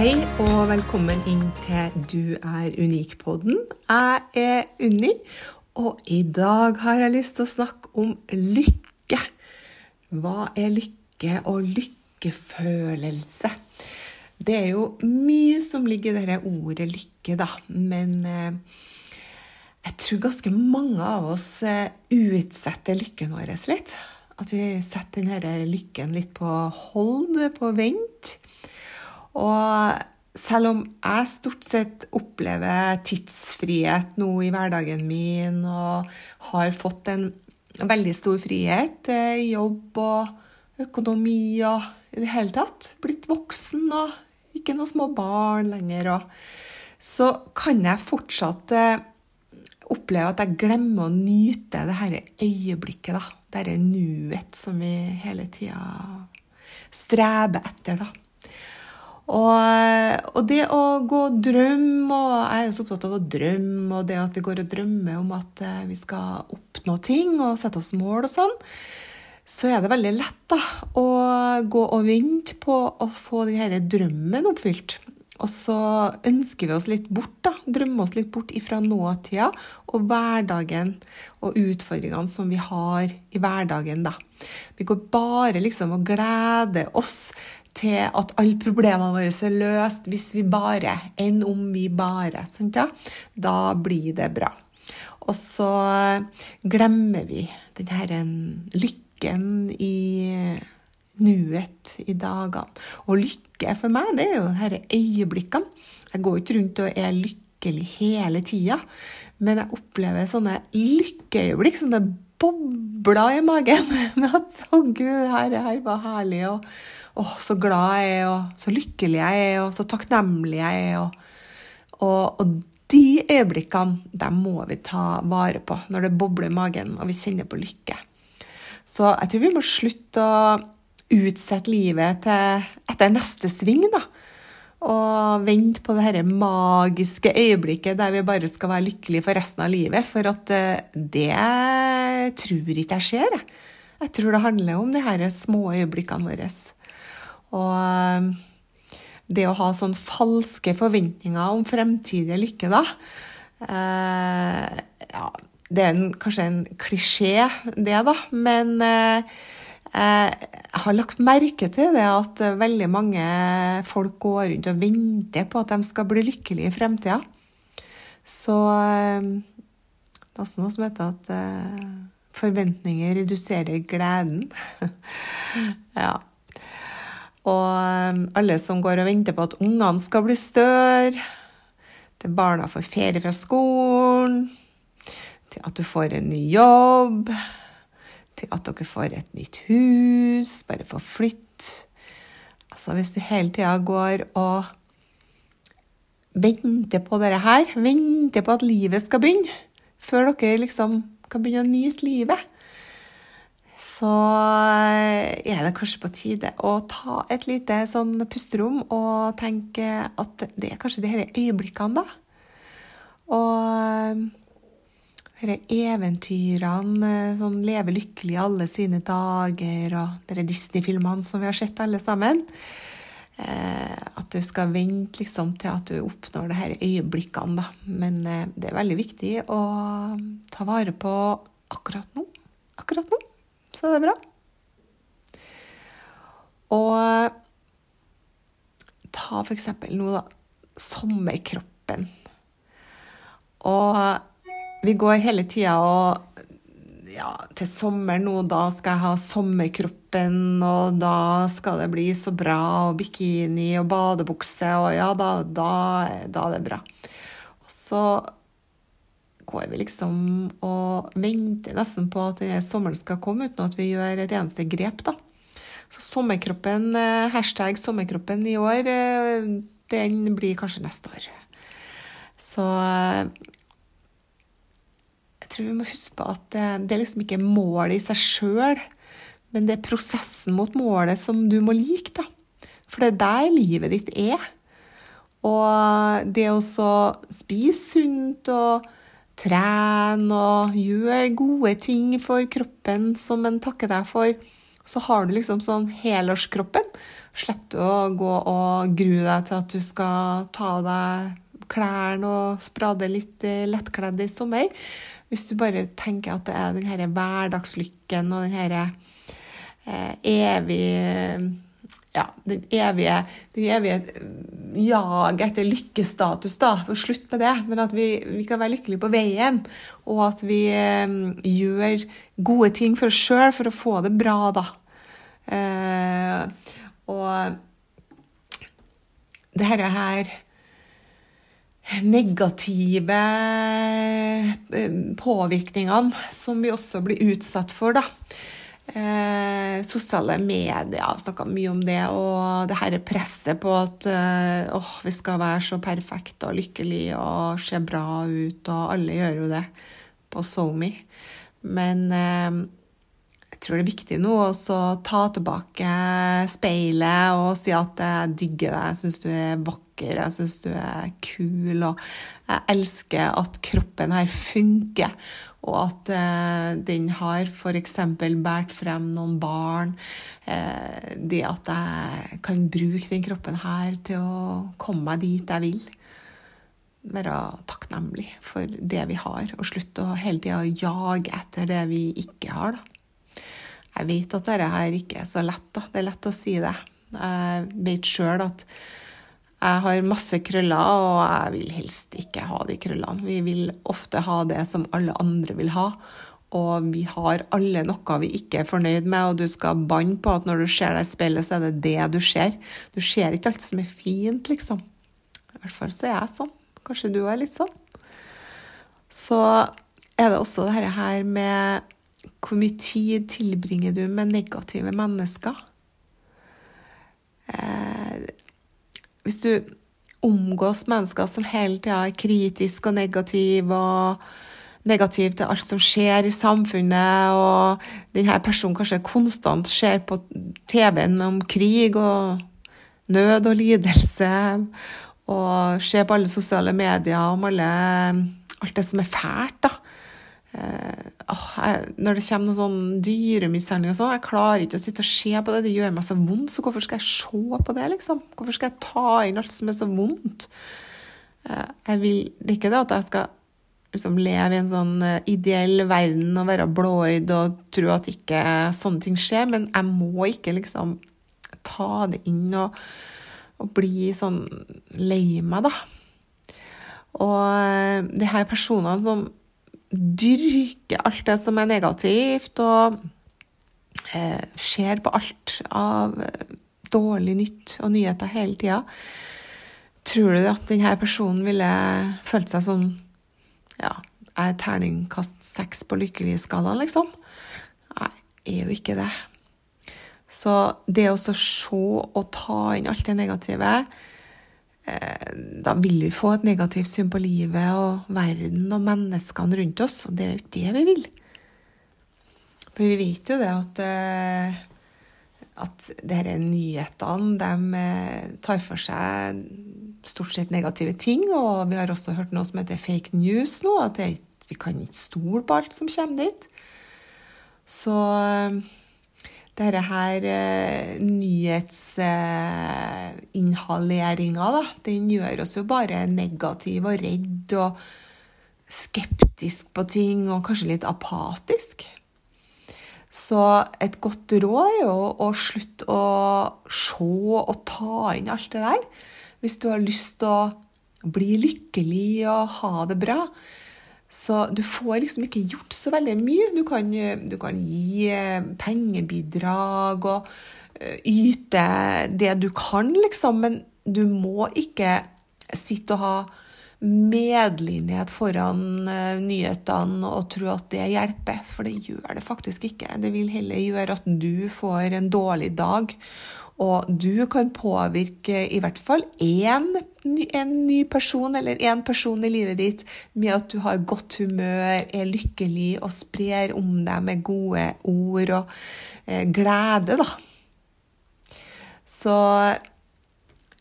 Hei og velkommen inn til Du er unik-podden. Jeg er Unni, og i dag har jeg lyst til å snakke om lykke. Hva er lykke og lykkefølelse? Det er jo mye som ligger i dette ordet lykke, da. Men eh, jeg tror ganske mange av oss eh, utsetter lykken vår litt. At vi setter denne lykken litt på hold, på vent. Og selv om jeg stort sett opplever tidsfrihet nå i hverdagen min, og har fått en veldig stor frihet i jobb og økonomi og i det hele tatt, blitt voksen og ikke noen små barn lenger, og så kan jeg fortsatt eh, oppleve at jeg glemmer å nyte det her øyeblikket, da. Dette nuet som vi hele tida streber etter, da. Og, og, det å gå og drømme, og jeg er jo så opptatt av å drømme, og det at vi går og drømmer om at eh, vi skal oppnå ting og sette oss mål og sånn, så er det veldig lett da, å gå og vente på å få denne drømmen oppfylt. Og så ønsker vi oss litt bort, da. Drømmer oss litt bort ifra nåtida og hverdagen og utfordringene som vi har i hverdagen, da. Vi går bare liksom og gleder oss til at alle problemene våre er løst hvis vi bare, enn om vi bare. Sant, ja? Da blir det bra. Og så glemmer vi denne lykken i nuet i dagene. Og lykke for meg, det er jo disse øyeblikkene. Jeg går ikke rundt og er lykkelig hele tida, men jeg opplever sånne lykkeøyeblikk, sånne bobler i magen med at 'Å, gud, her, her var herlig', og å, så glad jeg er, og så lykkelig jeg er, og så takknemlig jeg er. Og, og, og de øyeblikkene dem må vi ta vare på når det bobler i magen og vi kjenner på lykke. Så jeg tror vi må slutte å utsette livet til etter neste sving, da. Og vente på det dette magiske øyeblikket der vi bare skal være lykkelige for resten av livet. For at eh, det tror ikke jeg skjer. Jeg tror det handler om de her små øyeblikkene våre. Og eh, det å ha sånn falske forventninger om fremtidig lykke, da eh, Ja, det er en, kanskje en klisjé, det, da, men eh, jeg har lagt merke til det at veldig mange folk går rundt og venter på at de skal bli lykkelige i fremtida. Så eh, det er også noe som heter at forventninger reduserer gleden. ja. Um, alle som går og venter på at ungene skal bli større, til barna får ferie fra skolen, til at du får en ny jobb, til at dere får et nytt hus, bare får flytte. Altså hvis du hele tida går og venter på dette her, venter på at livet skal begynne, før dere liksom kan begynne å nyte livet, så eh, er det kanskje på tide å ta et lite sånn pusterom og tenke at det er kanskje de disse øyeblikkene, da. Og disse eventyrene, sånn leve lykkelig alle sine dager, og disse Disney-filmene som vi har sett alle sammen. Eh, at du skal vente liksom, til at du oppnår disse øyeblikkene, da. Men eh, det er veldig viktig å ta vare på akkurat nå. Akkurat nå. Så det er bra. Og ta for eksempel nå, da. Sommerkroppen. Og vi går hele tida og ja, til sommeren nå, da skal jeg ha sommerkroppen, og da skal det bli så bra, og bikini og badebukse, og ja, da, da, da er det bra. Og så går vi liksom og venter nesten på at sommeren skal komme, uten at vi gjør et eneste grep, da. Så sommerkroppen, eh, hashtag sommerkroppen i år, eh, den blir kanskje neste år. Så jeg tror vi må huske på at det er liksom ikke målet i seg sjøl, men det er prosessen mot målet som du må like, da. For det er der livet ditt er. Og det å spise sunt og trene og gjør gode ting for kroppen som en takker deg for, så har du liksom sånn helårskroppen. Slipper du å gå og grue deg til at du skal ta av deg klærne og sprade litt lettkledd i sommer. Hvis du bare tenker at det er den denne hverdagslykken og den denne eh, evig ja, den evige, den evige jaget etter lykkestatus, da. For slutt med det. Men at vi, vi kan være lykkelige på veien. Og at vi eh, gjør gode ting for oss sjøl for å få det bra, da. Eh, og det her, her negative eh, påvirkningene som vi også blir utsatt for, da. Eh, sosiale medier, snakka mye om det, og det her presset på at eh, vi skal være så perfekte og lykkelige og se bra ut, og alle gjør jo det på SoMe. Men eh, jeg tror det er viktig nå å ta tilbake speilet og si at jeg digger deg, jeg syns du er vakker, jeg syns du er kul, og jeg elsker at kroppen her funker. Og at eh, den har f.eks. båret frem noen barn. Eh, det at jeg kan bruke den kroppen her til å komme meg dit jeg vil. Være takknemlig for det vi har, og slutte å hele tida jage etter det vi ikke har. Da. Jeg vet at dette her ikke er så lett. Da. Det er lett å si det. Jeg vet sjøl at jeg har masse krøller, og jeg vil helst ikke ha de krøllene. Vi vil ofte ha det som alle andre vil ha. Og vi har alle noe vi ikke er fornøyd med, og du skal banne på at når du ser deg i speilet, så er det det du ser. Du ser ikke alt som er fint, liksom. I hvert fall så er jeg sånn. Kanskje du er litt sånn. Så er det også dette her med hvor mye tid tilbringer du med negative mennesker? Eh, hvis du omgås mennesker som hele tida er kritiske og negative, og negative til alt som skjer i samfunnet, og denne personen kanskje konstant ser på TV-en om krig og nød og lidelse, og ser på alle sosiale medier om alle, alt det som er fælt, da. Jeg, når det kommer noe sånn dyremishandling og sånn, jeg klarer ikke å sitte og se på det. Det gjør meg så vondt, så hvorfor skal jeg se på det, liksom? Hvorfor skal jeg ta inn alt som er så vondt? Uh, jeg vil ikke det at jeg skal liksom leve i en sånn eh, ideell verden og være blåøyd og tro at ikke sånne ting skjer, men jeg må ikke liksom ta det inn og, og bli sånn lei meg, da. Og uh, de her personene som dyrke alt det som er negativt, og eh, ser på alt av eh, dårlig nytt og nyheter hele tida. Tror du at denne personen ville følt seg som ja, er terningkast seks på lykkelig-skalaen, liksom? Nei, er jo ikke det. Så det å se og ta inn alt det negative da vil vi få et negativt syn på livet og verden og menneskene rundt oss, og det er jo det vi vil. For vi vet jo det at, eh, at disse nyhetene de eh, tar for seg stort sett negative ting, og vi har også hørt noe som heter fake news nå, at vi kan ikke stole på alt som kommer dit. Så dette her eh, nyhetsinhaleringa, da, den gjør oss jo bare negative og redd og skeptisk på ting, og kanskje litt apatisk. Så et godt råd er jo å slutte å se og ta inn alt det der. Hvis du har lyst til å bli lykkelig og ha det bra, så du får liksom ikke gjort så veldig mye. Du kan, du kan gi eh, pengebidrag og eh, yte det du kan, liksom, men du må ikke sitte og ha medlidenhet foran uh, nyhetene og tro at det hjelper, for det gjør det faktisk ikke. Det vil heller gjøre at du får en dårlig dag. Og du kan påvirke i hvert fall én en ny person eller én person i livet ditt med at du har godt humør, er lykkelig og sprer om deg med gode ord og eh, glede, da. Så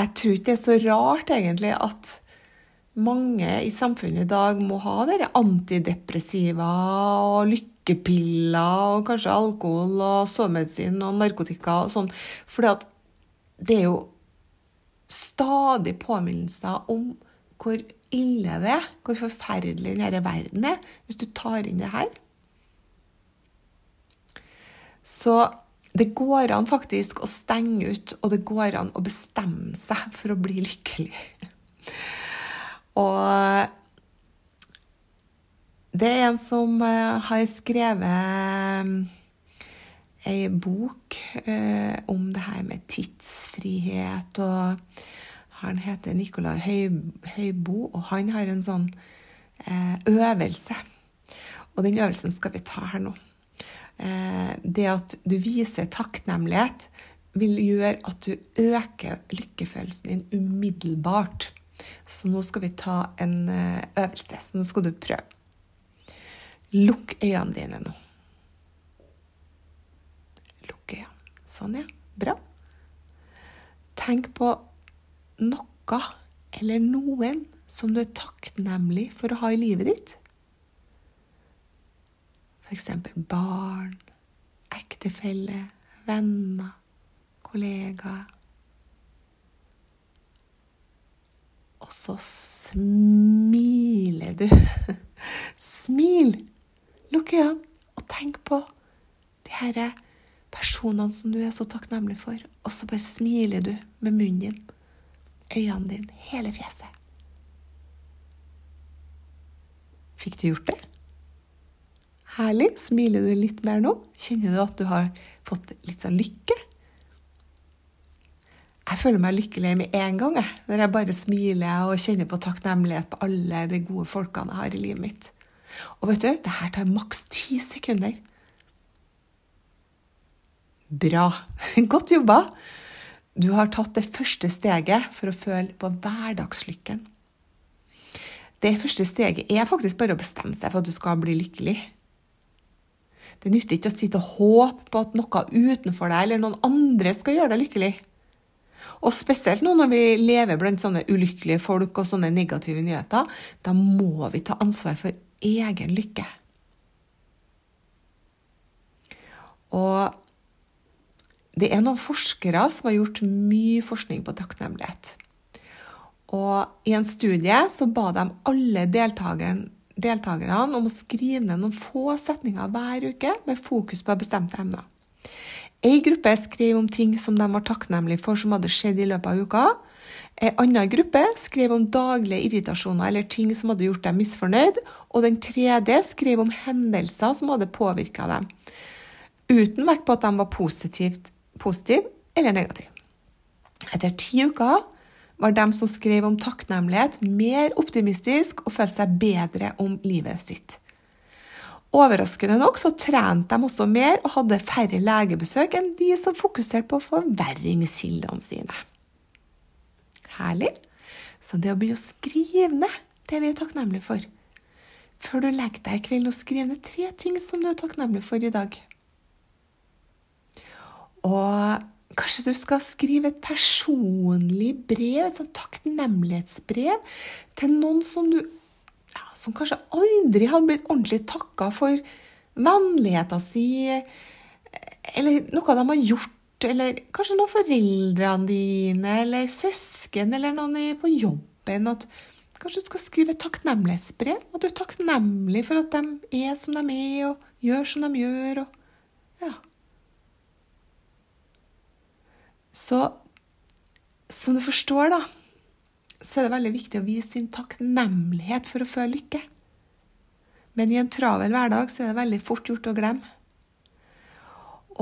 jeg tror ikke det er så rart, egentlig, at mange i samfunnet i dag må ha dere antidepressiva og lykkepiller og kanskje alkohol og sovemedisin og narkotika og sånn. For det er jo stadig påminnelser om hvor ille det er, hvor forferdelig denne verden er, hvis du tar inn det her. Så det går an faktisk å stenge ut, og det går an å bestemme seg for å bli lykkelig. Og det er en som eh, har skrevet ei bok eh, om det her med tidsfrihet. og Han heter Nicolai Høybo, og han har en sånn eh, øvelse. Og den øvelsen skal vi ta her nå. Eh, det at du viser takknemlighet, vil gjøre at du øker lykkefølelsen din umiddelbart. Så nå skal vi ta en eh, øvelse. Så nå skal du prøve. Lukk øynene dine nå. Sånn, ja. Bra. Tenk på noe eller noen som du er takknemlig for å ha i livet ditt. F.eks. barn, ektefelle, venner, kollegaer. Og så smiler du. Smil! Lukk øynene og tenk på de herre personene som du er så takknemlig for, og så bare smiler du med munnen din, øynene dine, hele fjeset. Fikk du gjort det? Herlig. Smiler du litt mer nå? Kjenner du at du har fått litt av lykke? Føler meg lykkelig med en gang, jeg, når jeg bare smiler og kjenner på takknemlighet på alle de gode folkene jeg har i livet mitt. Og vet du, det her tar maks ti sekunder. Bra. Godt jobba. Du har tatt det første steget for å føle på hverdagslykken. Det første steget er faktisk bare å bestemme seg for at du skal bli lykkelig. Det nytter ikke å sitte og håpe på at noe utenfor deg eller noen andre skal gjøre deg lykkelig. Og spesielt nå når vi lever blant sånne ulykkelige folk og sånne negative nyheter, da må vi ta ansvar for egen lykke. Og det er noen forskere som har gjort mye forskning på takknemlighet. Og I en studie så ba de alle deltakerne om å skrive ned noen få setninger hver uke med fokus på bestemte emner. Ei gruppe skrev om ting som de var takknemlige for som hadde skjedd i løpet av uka. En annen gruppe skrev om daglige irritasjoner eller ting som hadde gjort dem misfornøyd. Og den tredje skrev om hendelser som hadde påvirka dem, uten vekt på at de var positivt positiv eller negativ. Etter ti uker var de som skrev om takknemlighet, mer optimistisk og følte seg bedre om livet sitt. Overraskende nok så trente de også mer og hadde færre legebesøk enn de som fokuserte på forverringskildene sine. Herlig. Så det å begynne å skrive ned det vi er takknemlige for Før du legger deg i kveld, og skriv ned tre ting som du er takknemlig for i dag. Og kanskje du skal skrive et personlig brev, et sånt takknemlighetsbrev, til noen som du ja, som kanskje aldri hadde blitt ordentlig takka for vennligheta si, eller noe de har gjort, eller kanskje noen foreldrene dine, eller søsken, eller noen på jobben. at Kanskje du skal skrive et takknemlighetsbrev. At du er takknemlig for at de er som de er, og gjør som de gjør. og ja. Så som du forstår, da, så er det veldig viktig å vise sin takknemlighet for å føle lykke. Men i en travel hverdag så er det veldig fort gjort å glemme.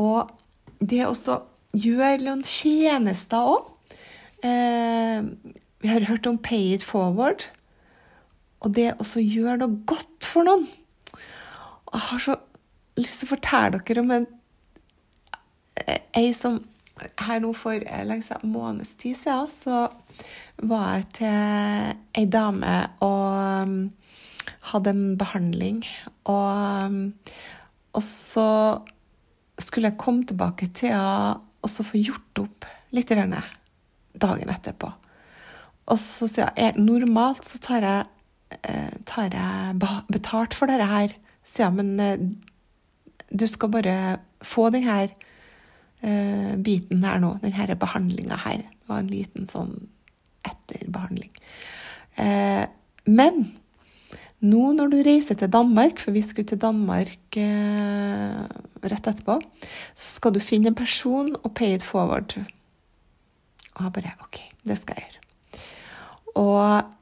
Og det å gjøre noen tjenester òg eh, Vi har hørt om pay it forward. og det å gjøre noe godt for noen. Jeg har så lyst til å fortelle dere om en ei som her nå for en måneds tid siden så var jeg til ei dame og um, hadde en behandling. Og, um, og så skulle jeg komme tilbake til henne og så få gjort opp litt dagen etterpå. Og så sier jeg normalt så tar jeg, eh, tar jeg betalt for dette her, sier jeg, men eh, du skal bare få denne uh, biten her nå, denne behandlinga her. Det var en liten sånn etterbehandling. Uh, men nå når du reiser til Danmark, for vi skulle til Danmark uh, rett etterpå, så skal du finne en person og pay it forward. Og jeg bare OK, det skal jeg gjøre. Og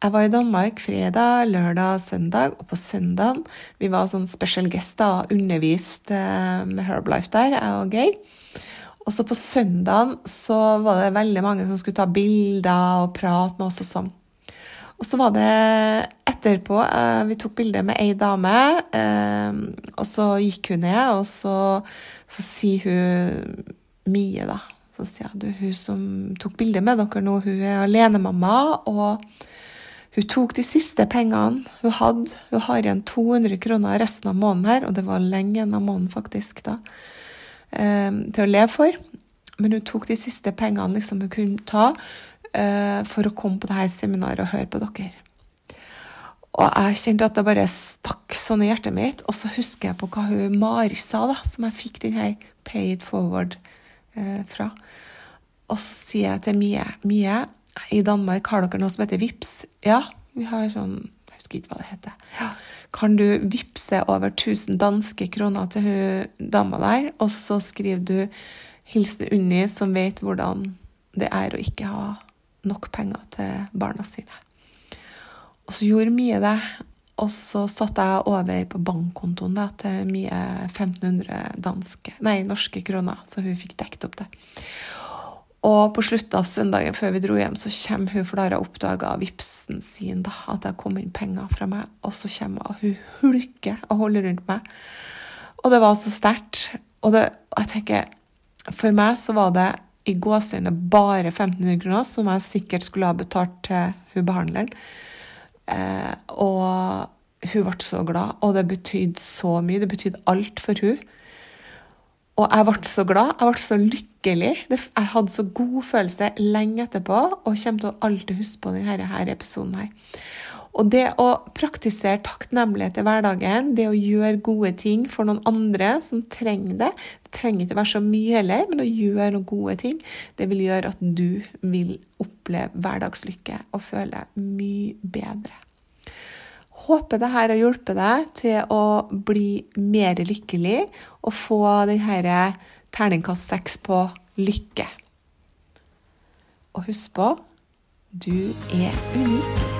jeg var i Danmark fredag, lørdag, søndag, og på søndagen Vi var sånn special guester og underviste eh, med Herbalife der, jeg og Gay. Og så på søndagen så var det veldig mange som skulle ta bilder og prate med oss og sånn. Og så var det etterpå eh, Vi tok bilde med ei dame, eh, og så gikk hun ned, og så, så sier hun Mie, da. Så sier jeg, du, hun som tok bilde med dere nå, hun er alenemamma. og hun tok de siste pengene hun hadde. Hun har igjen 200 kroner resten av måneden her, og det var lenge igjen av måneden faktisk da, eh, til å leve for. Men hun tok de siste pengene liksom hun kunne ta eh, for å komme på dette seminaret og høre på dere. Og jeg kjente at det bare stakk sånn i hjertet mitt. Og så husker jeg på hva hun Mari sa, da, som jeg fikk den her paid forward eh, fra. Og så sier jeg til Mie Mie, i Danmark har dere noe som heter VIPS. Ja, vi har sånn Jeg husker ikke hva det heter. Ja. Kan du vippse over 1000 danske kroner til hun dama der, og så skriver du 'Hilsen Unni, som vet hvordan det er å ikke ha nok penger til barna sine'. Og så gjorde Mie det. Og så satte jeg over på bankkontoen da, til Mie 1500 danske, nei, norske kroner, så hun fikk dekket opp det. Og på slutten av søndagen før vi dro hjem, så kommer hun, for da har jeg oppdaga vipsen sin, da, at det har kommet inn penger fra meg. Og så kommer hun, og hulker og holder rundt meg. Og det var så sterkt. Og det, jeg tenker, for meg så var det i gåseøyne bare 1500 kroner, som jeg sikkert skulle ha betalt til hun behandleren. Eh, og hun ble så glad, og det betydde så mye. Det betydde alt for hun. Og jeg ble så glad, jeg ble så lykkelig. Jeg hadde så god følelse lenge etterpå, og kommer til å alltid huske på denne her episoden her. Og det å praktisere takknemlighet i hverdagen, det å gjøre gode ting for noen andre som trenger det Det trenger ikke være så mye heller, men å gjøre noen gode ting, det vil gjøre at du vil oppleve hverdagslykke og føle mye bedre. Håper dette har hjulpet deg til å bli mer lykkelig og få denne terningkast seks på lykke. Og husk på du er unik.